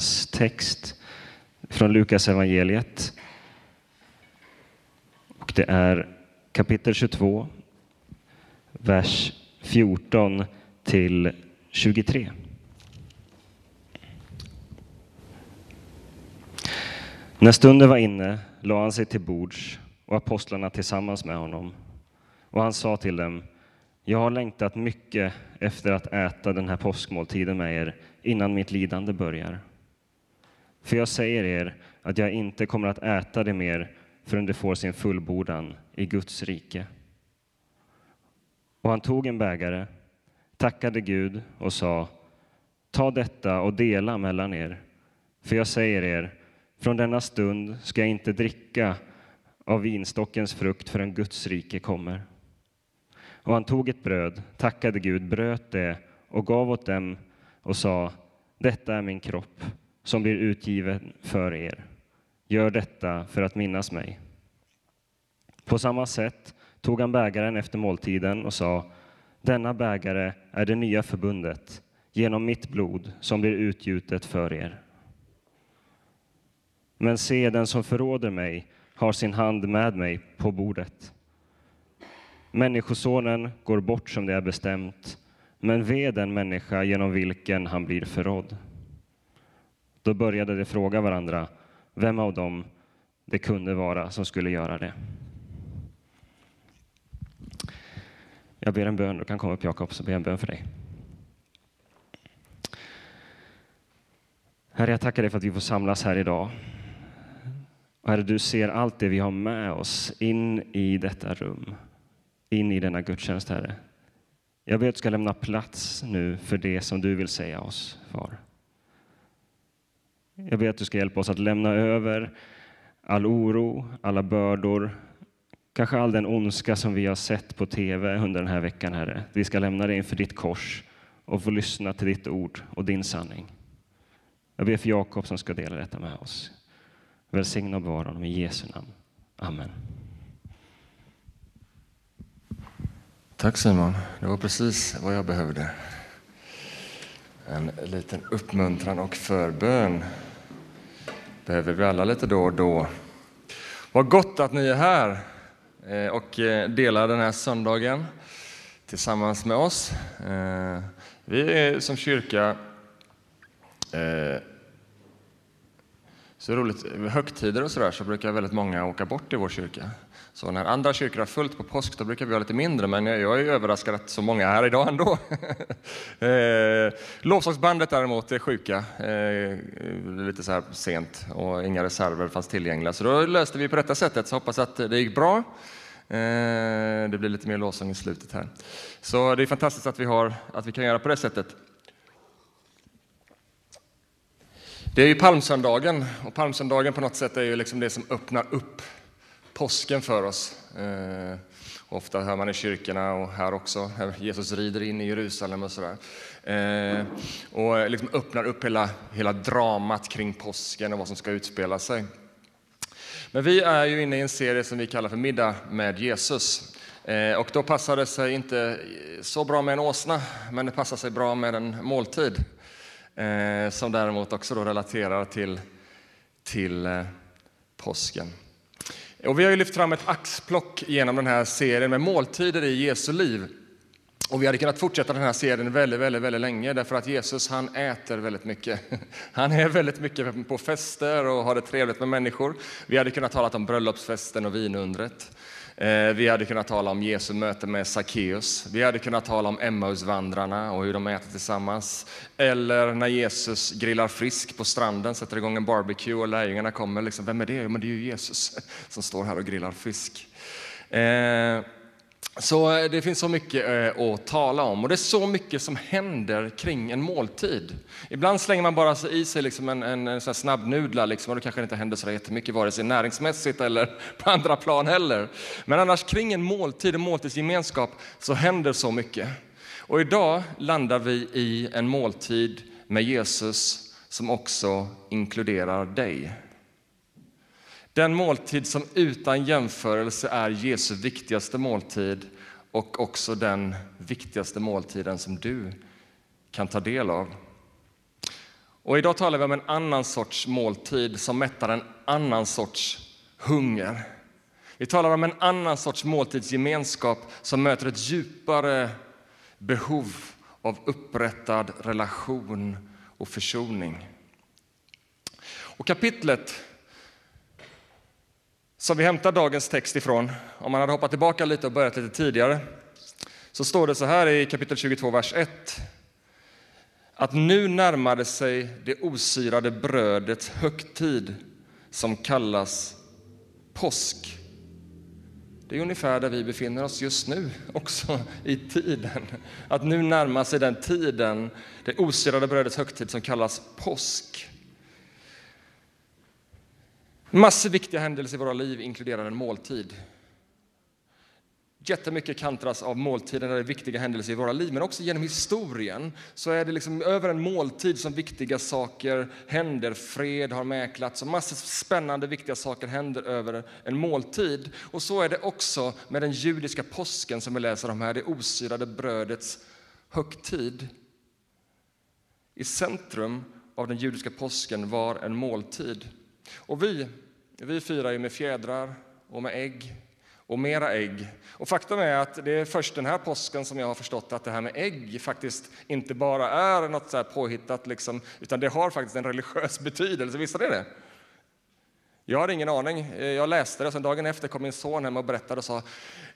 dagens text från Lukas evangeliet. Och det är kapitel 22, vers 14 till 23. När stunden var inne la han sig till bords och apostlarna tillsammans med honom. Och han sa till dem, jag har längtat mycket efter att äta den här påskmåltiden med er innan mitt lidande börjar. För jag säger er att jag inte kommer att äta det mer förrän det får sin fullbordan i Guds rike. Och han tog en bägare, tackade Gud och sa, ta detta och dela mellan er. För jag säger er, från denna stund ska jag inte dricka av vinstockens frukt förrän Guds rike kommer. Och han tog ett bröd, tackade Gud, bröt det och gav åt dem och sa, detta är min kropp som blir utgiven för er. Gör detta för att minnas mig. På samma sätt tog han bägaren efter måltiden och sa, denna bägare är det nya förbundet genom mitt blod som blir utgjutet för er. Men se, den som förråder mig har sin hand med mig på bordet. Människosonen går bort som det är bestämt, men ve den människa genom vilken han blir förrådd. Då började de fråga varandra vem av dem det kunde vara som skulle göra det. Jag ber en bön, du kan komma upp Jakob, så ber jag en bön för dig. Herre, jag tackar dig för att vi får samlas här idag. Herre, du ser allt det vi har med oss in i detta rum, in i denna gudstjänst, Herre. Jag ber att du ska lämna plats nu för det som du vill säga oss, Far. Jag ber att du ska hjälpa oss att lämna över all oro, alla bördor, kanske all den ondska som vi har sett på tv under den här veckan, Herre. Vi ska lämna det inför ditt kors och få lyssna till ditt ord och din sanning. Jag ber för Jakob som ska dela detta med oss. Välsigna och bevara honom i Jesu namn. Amen. Tack Simon, det var precis vad jag behövde. En liten uppmuntran och förbön behöver vi alla lite då och då. Vad gott att ni är här eh, och eh, delar den här söndagen tillsammans med oss. Eh, vi är som kyrka så roligt, vid högtider och sådär så brukar väldigt många åka bort i vår kyrka. Så när andra kyrkor har fullt på påsk då brukar vi ha lite mindre, men jag är överraskad att så många är här idag ändå. Eh, lovsångsbandet däremot är sjuka, eh, lite så här sent och inga reserver fanns tillgängliga. Så då löste vi på detta sättet, så hoppas att det gick bra. Eh, det blir lite mer lovsång i slutet här. Så det är fantastiskt att vi, har, att vi kan göra på det sättet. Det är ju palmsöndagen och palmsöndagen på något sätt är ju liksom det som öppnar upp påsken för oss. Eh, ofta hör man i kyrkorna och här också, Jesus rider in i Jerusalem och sådär. Eh, och liksom öppnar upp hela, hela dramat kring påsken och vad som ska utspela sig. Men vi är ju inne i en serie som vi kallar för Middag med Jesus. Eh, och då passar det sig inte så bra med en åsna, men det passar sig bra med en måltid eh, som däremot också då relaterar till, till eh, påsken. Och vi har ju lyft fram ett axplock genom den här serien med måltider i Jesu liv. Och vi hade kunnat fortsätta den här serien väldigt, väldigt, väldigt länge därför att Jesus han äter väldigt mycket. Han är väldigt mycket på fester och har det trevligt med människor. Vi hade kunnat tala om bröllopsfesten och vinundret. Eh, vi hade kunnat tala om Jesu möte med Sackeus. Vi hade kunnat tala om Emmausvandrarna och hur de äter tillsammans. Eller när Jesus grillar frisk på stranden, sätter igång en barbecue och lärjungarna kommer. Liksom, Vem är det? Men det är ju Jesus som står här och grillar fisk. Eh, så eh, det finns så mycket eh, att tala om och det är så mycket som händer kring en måltid. Ibland slänger man bara i sig liksom en, en, en sån snabbnudla liksom, och det kanske inte händer så jättemycket vare sig näringsmässigt eller på andra plan heller. Men annars kring en måltid, en måltidsgemenskap, så händer så mycket. Och idag landar vi i en måltid med Jesus som också inkluderar dig. Den måltid som utan jämförelse är Jesu viktigaste måltid och också den viktigaste måltiden som du kan ta del av. Och idag talar vi om en annan sorts måltid som mättar en annan sorts hunger. Vi talar om en annan sorts måltidsgemenskap som möter ett djupare behov av upprättad relation och försoning. Och kapitlet som vi hämtar dagens text ifrån, om man hade hoppat tillbaka lite och börjat lite tidigare, så står det så här i kapitel 22, vers 1. Att nu närmade sig det osyrade brödets högtid som kallas påsk. Det är ungefär där vi befinner oss just nu, också i tiden. Att nu närmar sig den tiden, det osyrade brödets högtid som kallas påsk. Massor viktiga händelser i våra liv inkluderar en måltid. Jättemycket kantras av måltiden, eller viktiga händelser i våra liv, men också genom historien så är det liksom över en måltid som viktiga saker händer. Fred har mäklats och massor spännande viktiga saker händer över en måltid. Och så är det också med den judiska påsken som vi läser om här, det osyrade brödets högtid. I centrum av den judiska påsken var en måltid. Och vi, vi firar ju med fjädrar och med ägg och mera ägg. Och faktum är att det är först den här påsken som jag har förstått att det här med ägg faktiskt inte bara är något så här påhittat, liksom, utan det har faktiskt en religiös betydelse. Visste ni det? Jag har ingen aning. Eh, jag läste det och sen dagen efter kom min son hem och berättade och sa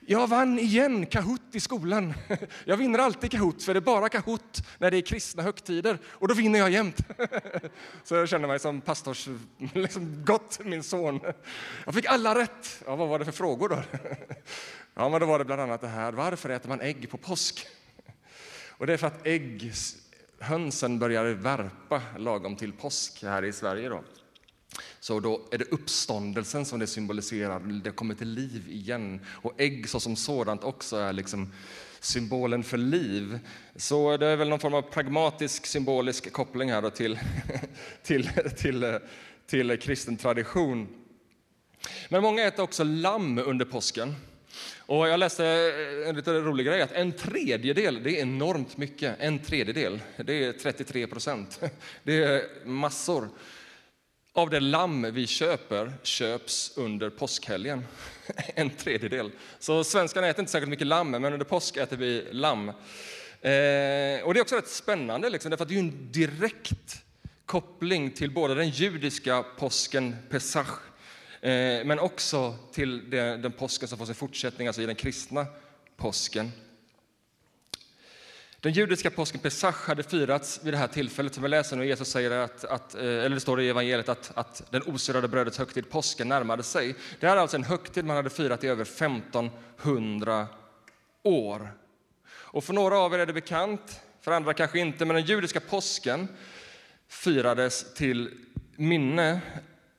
jag vann igen Kahoot i skolan. Jag vinner alltid Kahoot, för det är bara Kahoot när det är kristna högtider och då vinner jag jämt. Så jag känner mig som pastors, liksom gott min son. Jag fick alla rätt. Ja, vad var det för frågor då? Ja, men då var det bland annat det här, varför äter man ägg på påsk? Och det är för att ägghönsen börjar värpa lagom till påsk här i Sverige då. Så då är det uppståndelsen som det symboliserar, det kommer till liv igen. Och ägg så som sådant också är liksom symbolen för liv. Så det är väl någon form av pragmatisk symbolisk koppling här till, till, till, till kristen tradition. Men många äter också lamm under påsken. Och jag läste en lite rolig grej, att en tredjedel, det är enormt mycket. En tredjedel, det är 33 procent. Det är massor av det lamm vi köper köps under påskhelgen. En tredjedel. Så svenskarna äter inte särskilt mycket lamm, men under påsk äter vi lamm. Eh, och det är också rätt spännande, liksom, därför att det är en direkt koppling till både den judiska påsken Pesach, eh, men också till den, den påsken som får sin fortsättning, alltså i den kristna påsken. Den judiska påsken Pesach hade firats vid det här tillfället som vi läser nu. Jesus säger att, att, eh, eller det står i evangeliet att, att den osyrade brödets högtid, påsken, närmade sig. Det är alltså en högtid man hade firat i över 1500 år. Och för några av er är det bekant, för andra kanske inte, men den judiska påsken firades till minne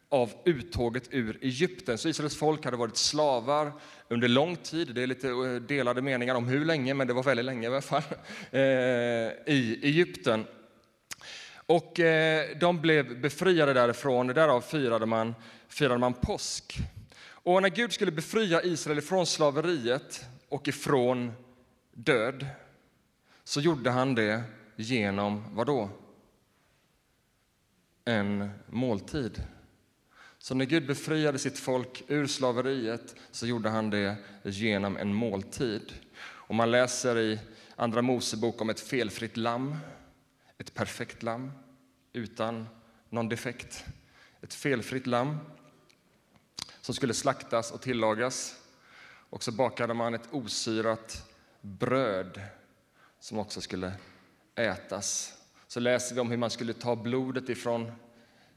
av uttåget ur Egypten. Så Israels folk hade varit slavar under lång tid. Det är lite eh, delade meningar om hur länge, men det var väldigt länge i alla fall, eh, i Egypten. Och eh, de blev befriade därifrån, därav firade man, firade man påsk. Och när Gud skulle befria Israel från slaveriet och ifrån död så gjorde han det genom vad då? En måltid. Så när Gud befriade sitt folk ur slaveriet så gjorde han det genom en måltid. Och man läser i Andra Mosebok om ett felfritt lamm, ett perfekt lamm utan någon defekt. Ett felfritt lamm som skulle slaktas och tillagas. Och så bakade man ett osyrat bröd som också skulle ätas. Så läser vi om hur man skulle ta blodet ifrån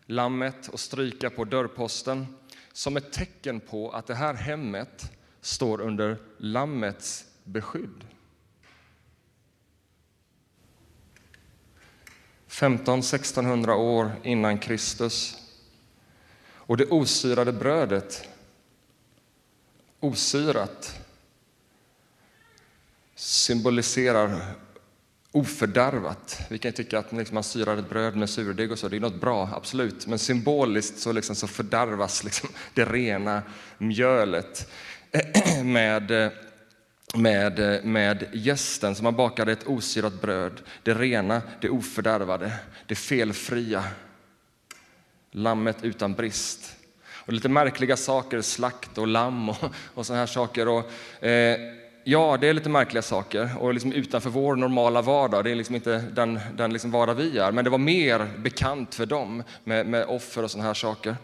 lammet och stryka på dörrposten som ett tecken på att det här hemmet står under lammets beskydd. 1500-1600 år innan Kristus. Och det osyrade brödet, osyrat, symboliserar ofördärvat. Vi kan tycka att liksom man syrar ett bröd med surdeg och så, det är något bra, absolut. Men symboliskt så, liksom så fördärvas liksom det rena mjölet med, med, med gästen Så man bakade ett osyrat bröd, det rena, det ofördärvade, det felfria, lammet utan brist. Och lite märkliga saker, slakt och lamm och, och sådana här saker. Och, eh, ja, det är lite märkliga saker och liksom utanför vår normala vardag. Det är liksom inte den, den liksom vardag vi är, men det var mer bekant för dem med, med offer och sådana här saker.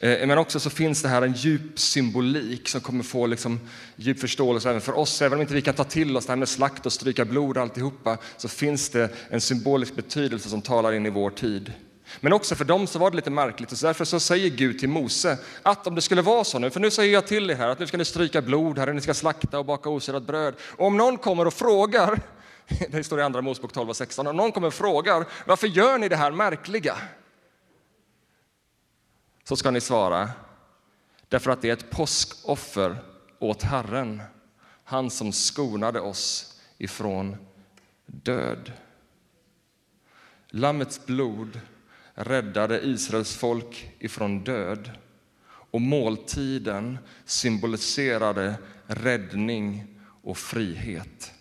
Eh, men också så finns det här en djup symbolik som kommer få liksom djup förståelse även för oss. Även om inte vi kan ta till oss det här med slakt och stryka blod och alltihopa, så finns det en symbolisk betydelse som talar in i vår tid. Men också för dem så var det lite märkligt och så därför så säger Gud till Mose att om det skulle vara så nu, för nu säger jag till er här att nu ska ni stryka blod här, ni ska slakta och baka osirat bröd. Och om någon kommer och frågar, det står i andra Mosebok 12 och 16, om någon kommer och frågar varför gör ni det här märkliga? Så ska ni svara, därför att det är ett påskoffer åt Herren, han som skonade oss ifrån död. Lammets blod räddade Israels folk ifrån död och måltiden symboliserade räddning och frihet.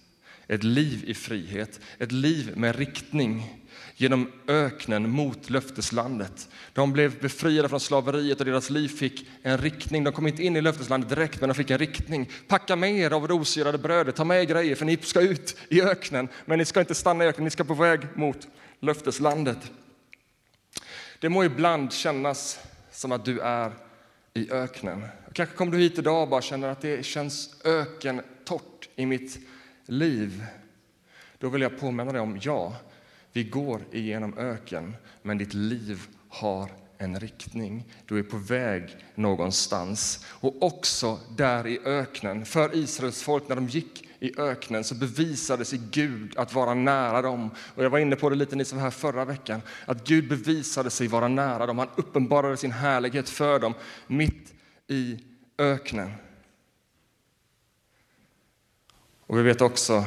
Ett liv i frihet, ett liv med riktning genom öknen mot löfteslandet. De blev befriade från slaveriet och deras liv fick en riktning. De kom inte in i löfteslandet direkt, men de fick en riktning. Packa med er av rosyrade brödet, ta med er grejer, för ni ska ut i öknen. Men ni ska inte stanna i öknen, ni ska på väg mot löfteslandet. Det må ibland kännas som att du är i öknen. Kanske kommer du hit idag och bara känner att det känns öken torrt i mitt liv. Då vill jag påminna dig om, ja, vi går igenom öken, men ditt liv har en riktning. Du är på väg någonstans. Och också där i öknen, för Israels folk när de gick i öknen så bevisade sig Gud att vara nära dem. Och jag var inne på det lite ni som var här förra veckan, att Gud bevisade sig vara nära dem. Han uppenbarade sin härlighet för dem mitt i öknen. Och vi vet också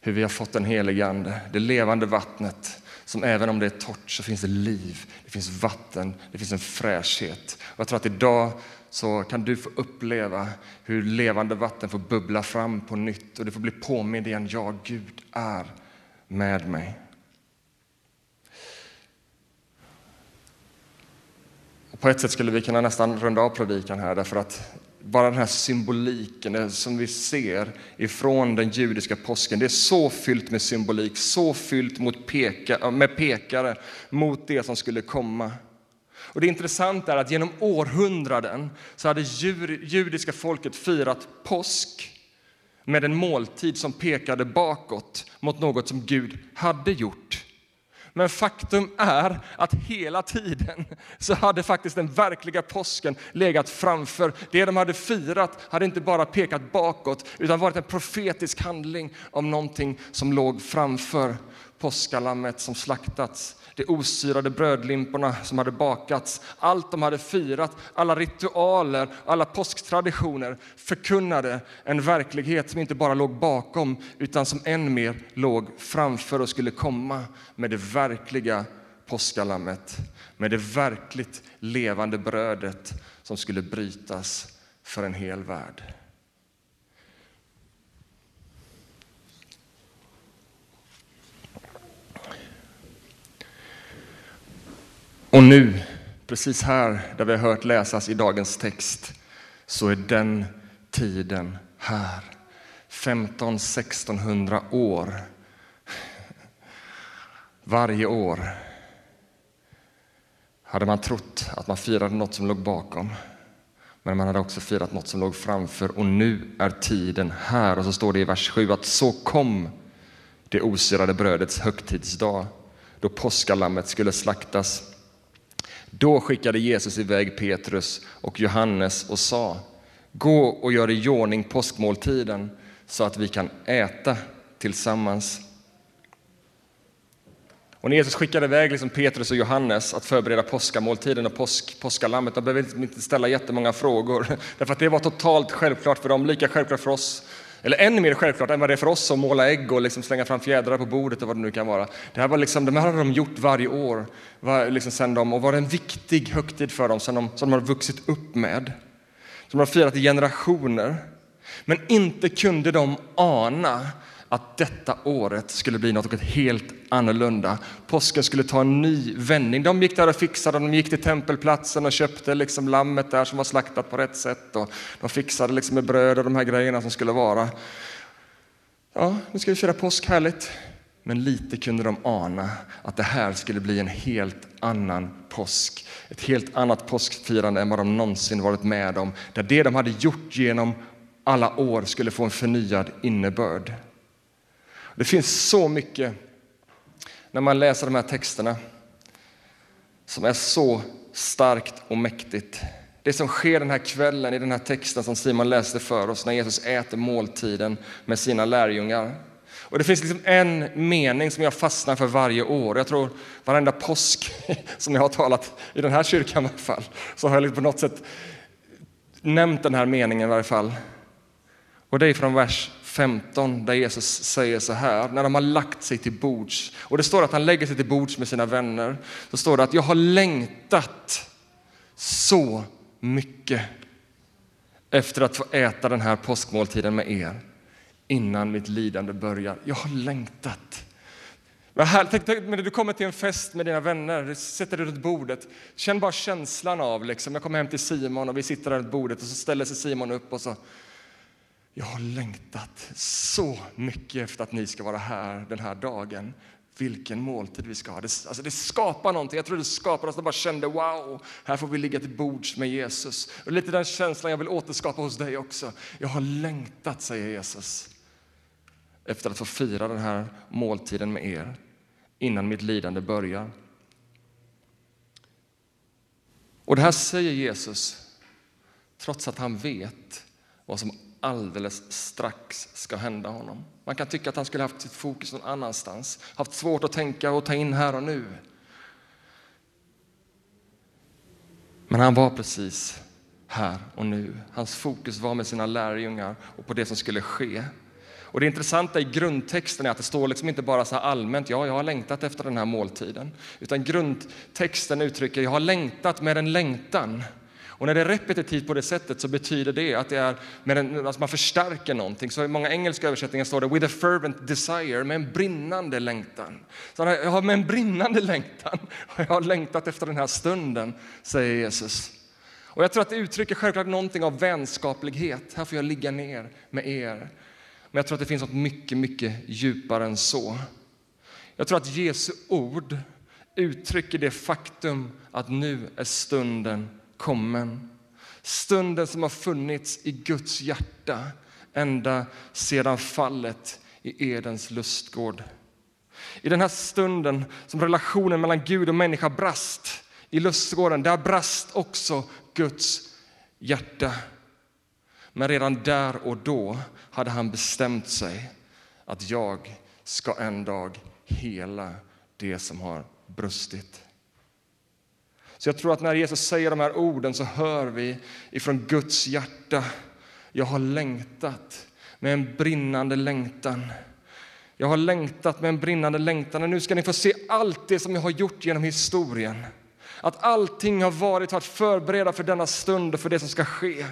hur vi har fått den helige Ande, det levande vattnet som även om det är torrt så finns det liv, det finns vatten, det finns en fräschhet. Och jag tror att idag så kan du få uppleva hur levande vatten får bubbla fram på nytt och du får bli påmind igen, ja, Gud är med mig. Och på ett sätt skulle vi kunna nästan runda av predikan här därför att bara den här symboliken som vi ser ifrån den judiska påsken, det är så fyllt med symbolik, så fyllt mot peka, med pekare mot det som skulle komma. Och det intressanta är att genom århundraden så hade judiska folket firat påsk med en måltid som pekade bakåt mot något som Gud hade gjort. Men faktum är att hela tiden så hade faktiskt den verkliga påsken legat framför. Det de hade firat hade inte bara pekat bakåt utan varit en profetisk handling om någonting som låg framför påskalammet som slaktats de osyrade brödlimporna som hade bakats, allt de hade firat, alla ritualer, alla påsktraditioner förkunnade en verklighet som inte bara låg bakom utan som än mer låg framför och skulle komma med det verkliga påskalammet, med det verkligt levande brödet som skulle brytas för en hel värld. Och nu, precis här där vi har hört läsas i dagens text, så är den tiden här. 15-1600 år. Varje år hade man trott att man firade något som låg bakom. Men man hade också firat något som låg framför och nu är tiden här. Och så står det i vers 7 att så kom det osyrade brödets högtidsdag då påskalammet skulle slaktas då skickade Jesus iväg Petrus och Johannes och sa Gå och gör i ordning påskmåltiden så att vi kan äta tillsammans. Och när Jesus skickade iväg liksom Petrus och Johannes att förbereda påskamåltiden och påsk, påskalammet, de behövde inte ställa jättemånga frågor, därför att det var totalt självklart för dem, lika självklart för oss eller ännu mer självklart än vad det är för oss att måla ägg och liksom slänga fram fjädrar på bordet och vad det nu kan vara. Det här, var liksom, det här hade de gjort varje år var, liksom sen de, och var en viktig högtid för dem som de, som de har vuxit upp med. Som de har firat i generationer. Men inte kunde de ana att detta året skulle bli något helt annorlunda. Påsken skulle ta en ny vändning. De gick där och fixade, de gick till tempelplatsen och köpte liksom lammet där som var slaktat på rätt sätt. Och de fixade liksom med bröd och de här grejerna som skulle vara. Ja, nu ska vi fira påsk, härligt. Men lite kunde de ana att det här skulle bli en helt annan påsk. Ett helt annat påskfirande än vad de någonsin varit med om. Där det de hade gjort genom alla år skulle få en förnyad innebörd. Det finns så mycket när man läser de här texterna som är så starkt och mäktigt. Det som sker den här kvällen i den här texten som Simon läste för oss när Jesus äter måltiden med sina lärjungar. Och det finns liksom en mening som jag fastnar för varje år. Jag tror varenda påsk som jag har talat i den här kyrkan i alla fall, så har jag liksom på något sätt nämnt den här meningen i varje fall. Och det är från vers 15 där Jesus säger så här, när de har lagt sig till bords. Och det står att han lägger sig till bords med sina vänner. Så står det att jag har längtat så mycket efter att få äta den här påskmåltiden med er innan mitt lidande börjar. Jag har längtat. Men här, tänk, tänk, när du kommer till en fest med dina vänner, du sätter dig runt bordet. Känn bara känslan av, liksom, jag kommer hem till Simon och vi sitter där runt bordet och så ställer sig Simon upp och så jag har längtat så mycket efter att ni ska vara här den här dagen. Vilken måltid vi ska ha. Det, alltså det skapar någonting. Jag tror det skapar oss. Jag bara kände wow, här får vi ligga till bords med Jesus. Och lite den känslan jag vill återskapa hos dig också. Jag har längtat, säger Jesus, efter att få fira den här måltiden med er innan mitt lidande börjar. Och det här säger Jesus trots att han vet vad som alldeles strax ska hända honom. Man kan tycka att han skulle haft sitt fokus någon annanstans, haft svårt att tänka och ta in här och nu. Men han var precis här och nu. Hans fokus var med sina lärjungar och på det som skulle ske. Och Det intressanta i grundtexten är att det står liksom inte bara så allmänt, ja, jag har längtat efter den här måltiden, utan grundtexten uttrycker, jag har längtat med en längtan. Och när det är repetitivt på det sättet så betyder det att det är med en, att alltså man förstärker någonting. Så i många engelska översättningar står det with a fervent desire, med en brinnande längtan. Så jag har med en brinnande längtan jag har längtat efter den här stunden, säger Jesus. Och jag tror att det uttrycker självklart någonting av vänskaplighet. Här får jag ligga ner med er. Men jag tror att det finns något mycket, mycket djupare än så. Jag tror att Jesu ord uttrycker det faktum att nu är stunden kommen. Stunden som har funnits i Guds hjärta ända sedan fallet i Edens lustgård. I den här stunden som relationen mellan Gud och människa brast i lustgården, där brast också Guds hjärta. Men redan där och då hade han bestämt sig att jag ska en dag hela det som har brustit. Så jag tror att när Jesus säger de här orden så hör vi ifrån Guds hjärta. Jag har längtat med en brinnande längtan. Jag har längtat med en brinnande längtan och nu ska ni få se allt det som jag har gjort genom historien. Att allting har varit för att förbereda för denna stund och för det som ska ske.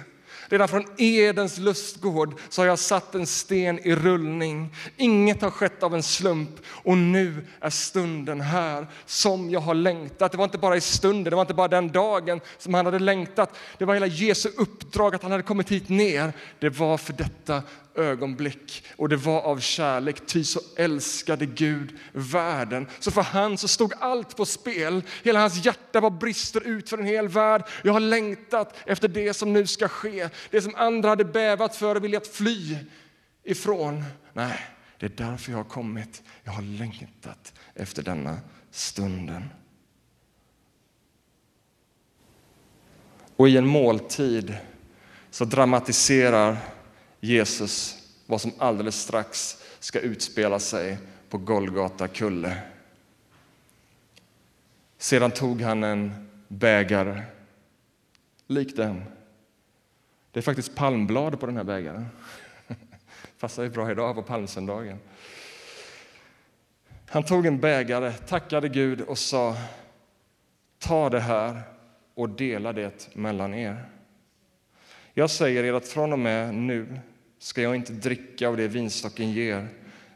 Redan från Edens lustgård så har jag satt en sten i rullning. Inget har skett av en slump och nu är stunden här som jag har längtat. Det var inte bara i stunden, det var inte bara den dagen som han hade längtat. Det var hela Jesu uppdrag att han hade kommit hit ner. Det var för detta ögonblick och det var av kärlek, ty så älskade Gud världen. Så för han så stod allt på spel. Hela hans hjärta var brister ut för en hel värld. Jag har längtat efter det som nu ska ske. Det som andra hade bävat för och velat fly ifrån. Nej, det är därför jag har kommit. Jag har längtat efter denna stunden. Och i en måltid så dramatiserar Jesus vad som alldeles strax ska utspela sig på Golgata kulle. Sedan tog han en bägare, lik den. Det är faktiskt palmblad på den här bägaren. Passar ju bra idag på palmsöndagen. Han tog en bägare, tackade Gud och sa Ta det här och dela det mellan er. Jag säger er att från och med nu ska jag inte dricka av det vinstocken ger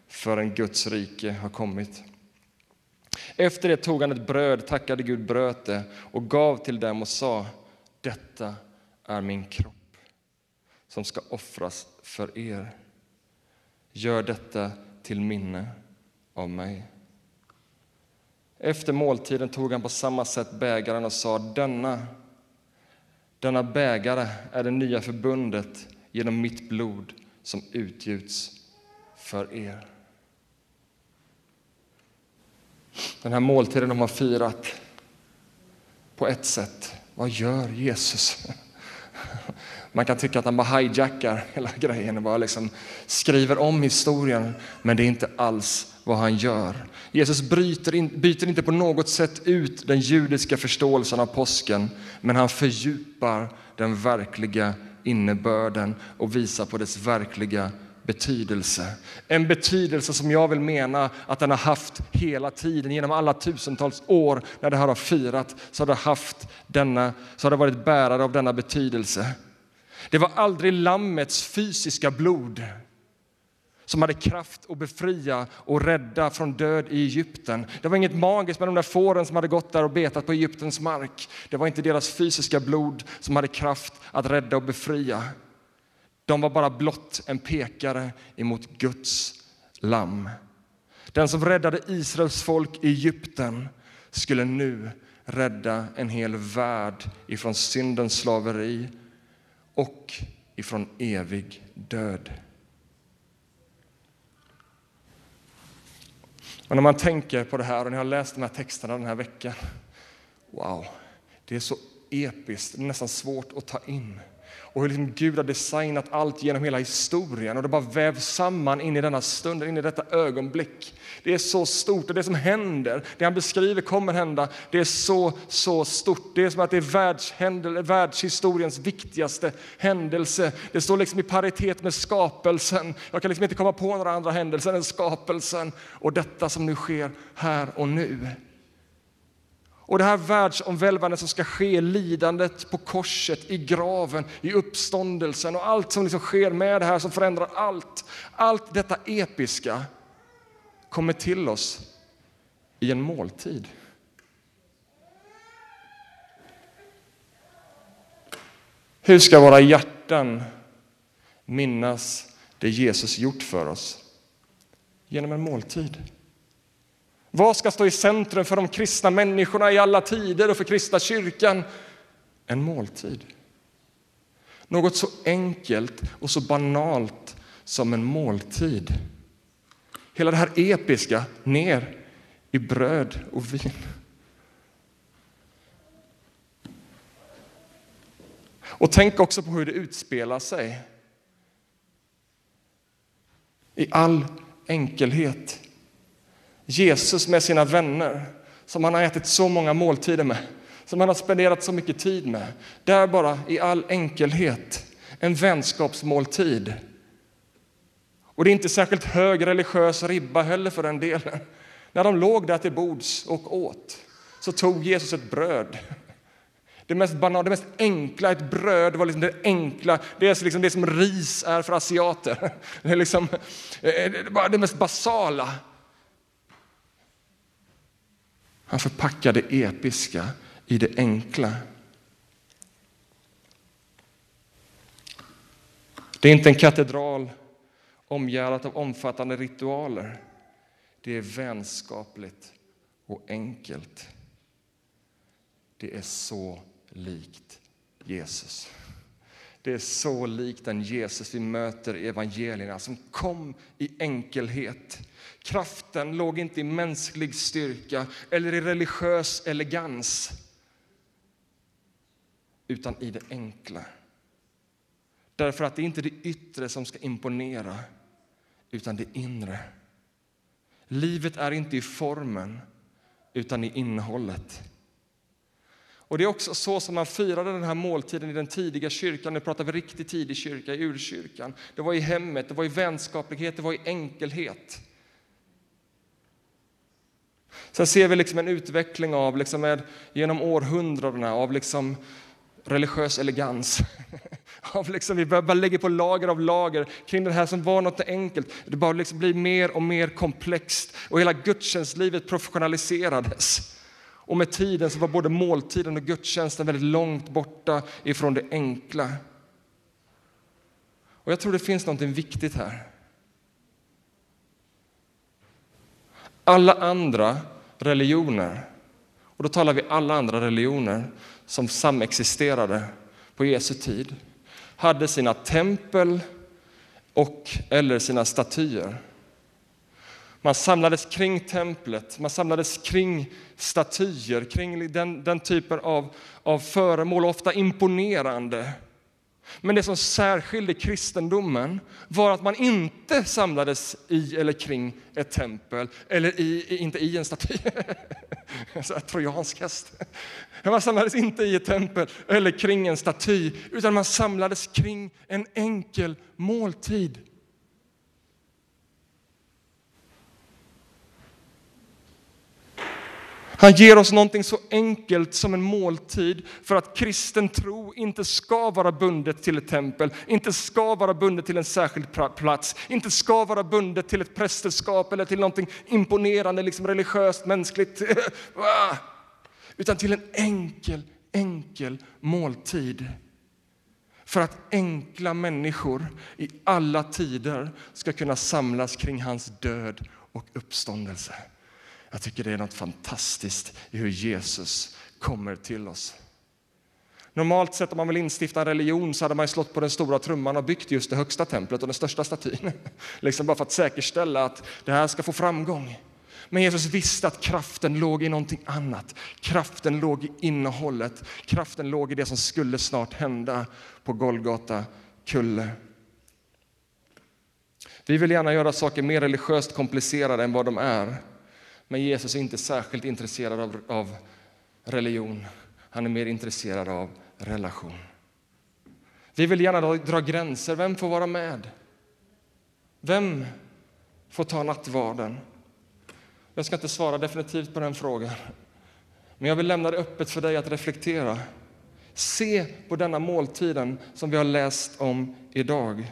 förrän Guds rike har kommit. Efter det tog han ett bröd, tackade Gud, bröt det och gav till dem och sa Detta är min kropp som ska offras för er. Gör detta till minne av mig. Efter måltiden tog han på samma sätt bägaren och sa denna, denna bägare är det nya förbundet genom mitt blod som utgjuts för er. Den här måltiden de har firat på ett sätt. Vad gör Jesus? Man kan tycka att han bara hijackar hela grejen och bara liksom skriver om historien, men det är inte alls vad han gör. Jesus bryter in, byter inte på något sätt ut den judiska förståelsen av påsken, men han fördjupar den verkliga innebörden och visa på dess verkliga betydelse. En betydelse som jag vill mena att den har haft hela tiden, genom alla tusentals år när det här har firat, så har det haft denna, så har det varit bärare av denna betydelse. Det var aldrig lammets fysiska blod som hade kraft att befria och rädda från död i Egypten. Det var inget magiskt med de där fåren som hade gått där och betat på Egyptens mark. Det var inte deras fysiska blod som hade kraft att rädda och befria. De var bara blott en pekare emot Guds lamm. Den som räddade Israels folk i Egypten skulle nu rädda en hel värld ifrån syndens slaveri och ifrån evig död. Och när man tänker på det här, och ni har läst de här texterna den här veckan, wow, det är så episkt, det är nästan svårt att ta in och hur liksom Gud har designat allt genom hela historien och det bara vävs samman in i denna stund, in i detta ögonblick. Det är så stort och det som händer, det han beskriver kommer hända, det är så, så stort. Det är som att det är världshistoriens viktigaste händelse. Det står liksom i paritet med skapelsen. Jag kan liksom inte komma på några andra händelser än skapelsen och detta som nu sker här och nu. Och det här världsomvälvande som ska ske, lidandet på korset, i graven, i uppståndelsen och allt som liksom sker med det här som förändrar allt. Allt detta episka kommer till oss i en måltid. Hur ska våra hjärtan minnas det Jesus gjort för oss? Genom en måltid. Vad ska stå i centrum för de kristna människorna i alla tider och för kristna kyrkan? En måltid. Något så enkelt och så banalt som en måltid. Hela det här episka ner i bröd och vin. Och tänk också på hur det utspelar sig. I all enkelhet. Jesus med sina vänner som han har ätit så många måltider med, som han har spenderat så mycket tid med. Där bara i all enkelhet en vänskapsmåltid. Och det är inte särskilt hög religiös ribba heller för den delen. När de låg där till bords och åt så tog Jesus ett bröd. Det mest banala, det mest enkla, ett bröd var liksom det enkla. Det är liksom det som ris är för asiater. Det är liksom eh, eh, det mest basala. Han förpackar det episka i det enkla. Det är inte en katedral omgärdat av omfattande ritualer. Det är vänskapligt och enkelt. Det är så likt Jesus. Det är så likt den Jesus vi möter i evangelierna som kom i enkelhet. Kraften låg inte i mänsklig styrka eller i religiös elegans utan i det enkla. Därför att det är inte det yttre som ska imponera utan det inre. Livet är inte i formen utan i innehållet. Och Det är också så som man firade den här måltiden i den tidiga kyrkan. Nu pratar vi riktigt tidig kyrka, i urkyrkan. Det var i hemmet, det var i vänskaplighet, det var i enkelhet. Sen ser vi liksom en utveckling av, liksom med, genom århundradena av liksom religiös elegans, Av liksom, vi bara lägger på lager av lager kring det här som var något enkelt. Det bara liksom blir mer och mer komplext och hela gudstjänstlivet professionaliserades. Och med tiden så var både måltiden och gudstjänsten väldigt långt borta ifrån det enkla. Och jag tror det finns något viktigt här. Alla andra religioner, och då talar vi alla andra religioner som samexisterade på Jesu tid, hade sina tempel och eller sina statyer. Man samlades kring templet, man samlades kring statyer, kring den, den typen av, av föremål, ofta imponerande. Men det som särskilde kristendomen var att man inte samlades i eller kring ett tempel, eller i, inte i en staty. En trojansk häst. Man samlades inte i ett tempel eller kring en staty, utan man samlades kring en enkel måltid. Han ger oss någonting så enkelt som en måltid för att kristen tro inte ska vara bundet till ett tempel, inte ska vara bundet till en särskild plats, inte ska vara bundet till ett prästerskap eller till någonting imponerande, liksom religiöst, mänskligt. Utan till en enkel, enkel måltid. För att enkla människor i alla tider ska kunna samlas kring hans död och uppståndelse. Jag tycker det är något fantastiskt i hur Jesus kommer till oss. Normalt sett om man vill instifta en religion så hade man slått på den stora trumman och byggt just det högsta templet och den största statyn. liksom bara för att säkerställa att det här ska få framgång. Men Jesus visste att kraften låg i någonting annat. Kraften låg i innehållet. Kraften låg i det som skulle snart hända på Golgata kulle. Vi vill gärna göra saker mer religiöst komplicerade än vad de är. Men Jesus är inte särskilt intresserad av, av religion. Han är mer intresserad av relation. Vi vill gärna dra, dra gränser. Vem får vara med? Vem får ta nattvarden? Jag ska inte svara definitivt på den frågan. Men jag vill lämna det öppet för dig att reflektera. Se på denna måltiden som vi har läst om idag.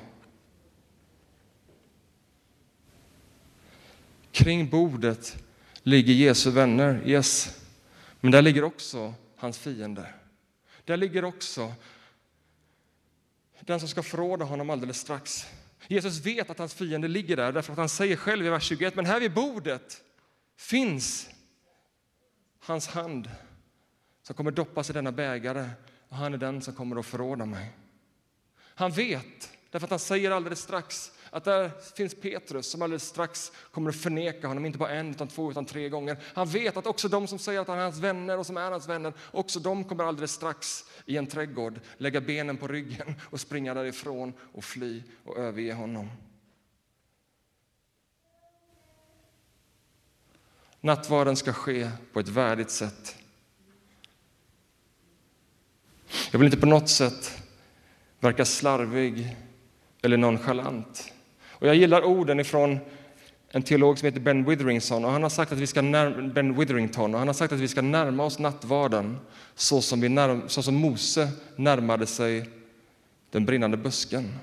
Kring bordet ligger Jesu vänner, yes. Men där ligger också hans fiender. Där ligger också den som ska förråda honom alldeles strax. Jesus vet att hans fiende ligger där därför att han säger själv i vers 21, men här vid bordet finns hans hand som kommer doppas i denna bägare och han är den som kommer att förråda mig. Han vet, därför att han säger alldeles strax att där finns Petrus som alldeles strax kommer att förneka honom, inte bara en, utan två, utan tre gånger. Han vet att också de som säger att han är hans vänner och som är hans vänner, också de kommer alldeles strax i en trädgård lägga benen på ryggen och springa därifrån och fly och överge honom. Nattvarden ska ske på ett värdigt sätt. Jag vill inte på något sätt verka slarvig eller nonchalant. Och jag gillar orden ifrån en teolog som heter Ben Witherington. Och han har sagt att vi ska närma, ben Witherington och han har sagt att vi ska närma oss nattvarden så som, vi närm, så som Mose närmade sig den brinnande busken.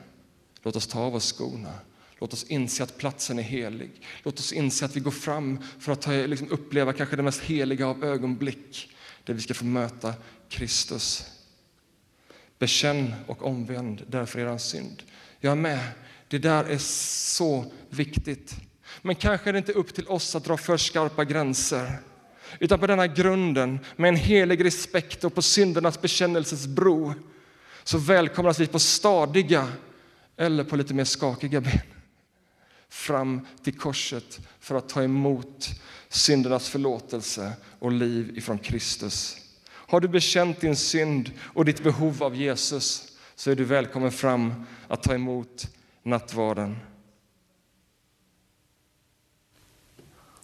Låt oss ta av oss skorna. Låt oss inse att platsen är helig. Låt oss inse att vi går fram för att ta, liksom uppleva kanske det mest heliga av ögonblick där vi ska få möta Kristus. Bekänn och omvänd därför er synd. Jag är med. Det där är så viktigt. Men kanske är det inte upp till oss att dra för skarpa gränser. Utan på denna grunden, med en helig respekt och på syndernas bekännelses bro, så välkomnas vi på stadiga eller på lite mer skakiga ben fram till korset för att ta emot syndernas förlåtelse och liv ifrån Kristus. Har du bekänt din synd och ditt behov av Jesus så är du välkommen fram att ta emot nattvarden.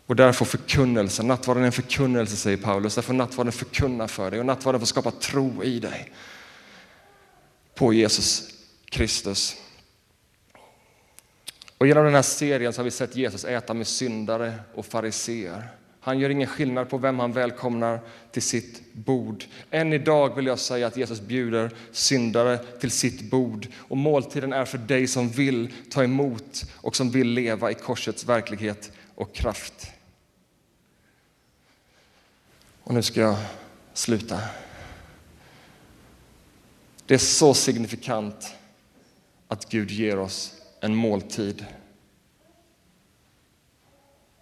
Och därför förkunnelse, nattvarden är en förkunnelse säger Paulus, därför nattvarden förkunna för dig och nattvarden får skapa tro i dig på Jesus Kristus. Och genom den här serien så har vi sett Jesus äta med syndare och fariseer. Han gör ingen skillnad på vem han välkomnar till sitt bord. Än idag vill jag säga att Jesus bjuder syndare till sitt bord och måltiden är för dig som vill ta emot och som vill leva i korsets verklighet och kraft. Och nu ska jag sluta. Det är så signifikant att Gud ger oss en måltid.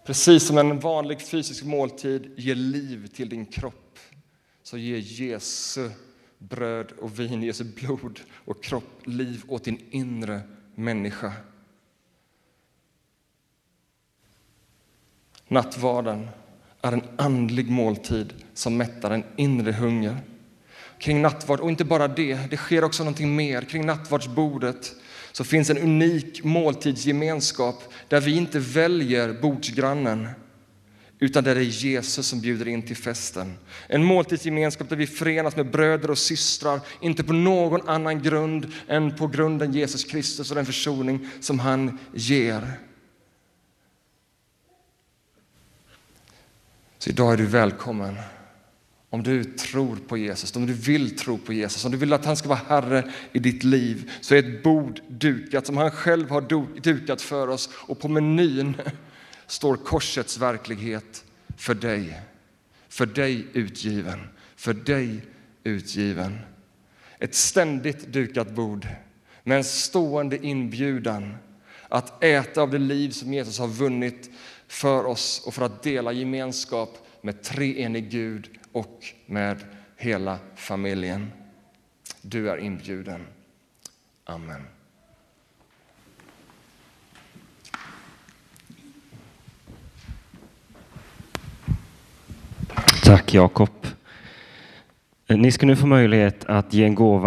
Precis som en vanlig fysisk måltid ger liv till din kropp så ger Jesu bröd och vin, Jesu blod och kropp liv åt din inre människa. Nattvarden är en andlig måltid som mättar en inre hunger. Kring nattvard, och inte bara det, det sker också någonting mer. Kring nattvardsbordet så finns en unik måltidsgemenskap där vi inte väljer bordsgrannen utan där det är Jesus som bjuder in till festen. En måltidsgemenskap där vi förenas med bröder och systrar, inte på någon annan grund än på grunden Jesus Kristus och den försoning som han ger. Så idag är du välkommen. Om du tror på Jesus, om du vill tro på Jesus, om du vill att han ska vara Herre i ditt liv, så är ett bord dukat som han själv har dukat för oss och på menyn står korsets verklighet för dig. För dig utgiven, för dig utgiven. Ett ständigt dukat bord med en stående inbjudan att äta av det liv som Jesus har vunnit för oss och för att dela gemenskap med treenig Gud och med hela familjen. Du är inbjuden. Amen. Tack Jakob. Ni ska nu få möjlighet att ge en gåva